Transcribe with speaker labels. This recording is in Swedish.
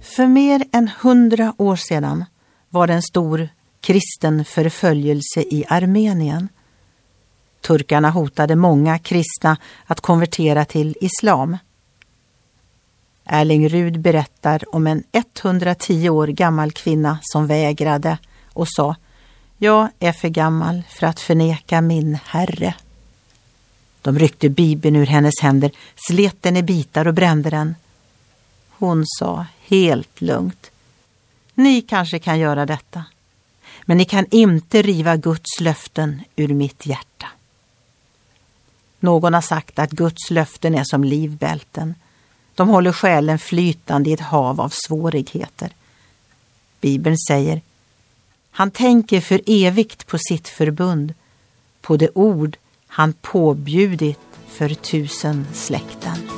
Speaker 1: För mer än hundra år sedan var det en stor kristen förföljelse i Armenien. Turkarna hotade många kristna att konvertera till islam. Erling Rud berättar om en 110 år gammal kvinna som vägrade och sa Jag är för gammal för att förneka min herre. De ryckte bibeln ur hennes händer, slet den i bitar och brände den. Hon sa helt lugnt Ni kanske kan göra detta, men ni kan inte riva Guds löften ur mitt hjärta. Någon har sagt att Guds löften är som livbälten. De håller själen flytande i ett hav av svårigheter. Bibeln säger Han tänker för evigt på sitt förbund, på det ord han påbjudit för tusen släkten.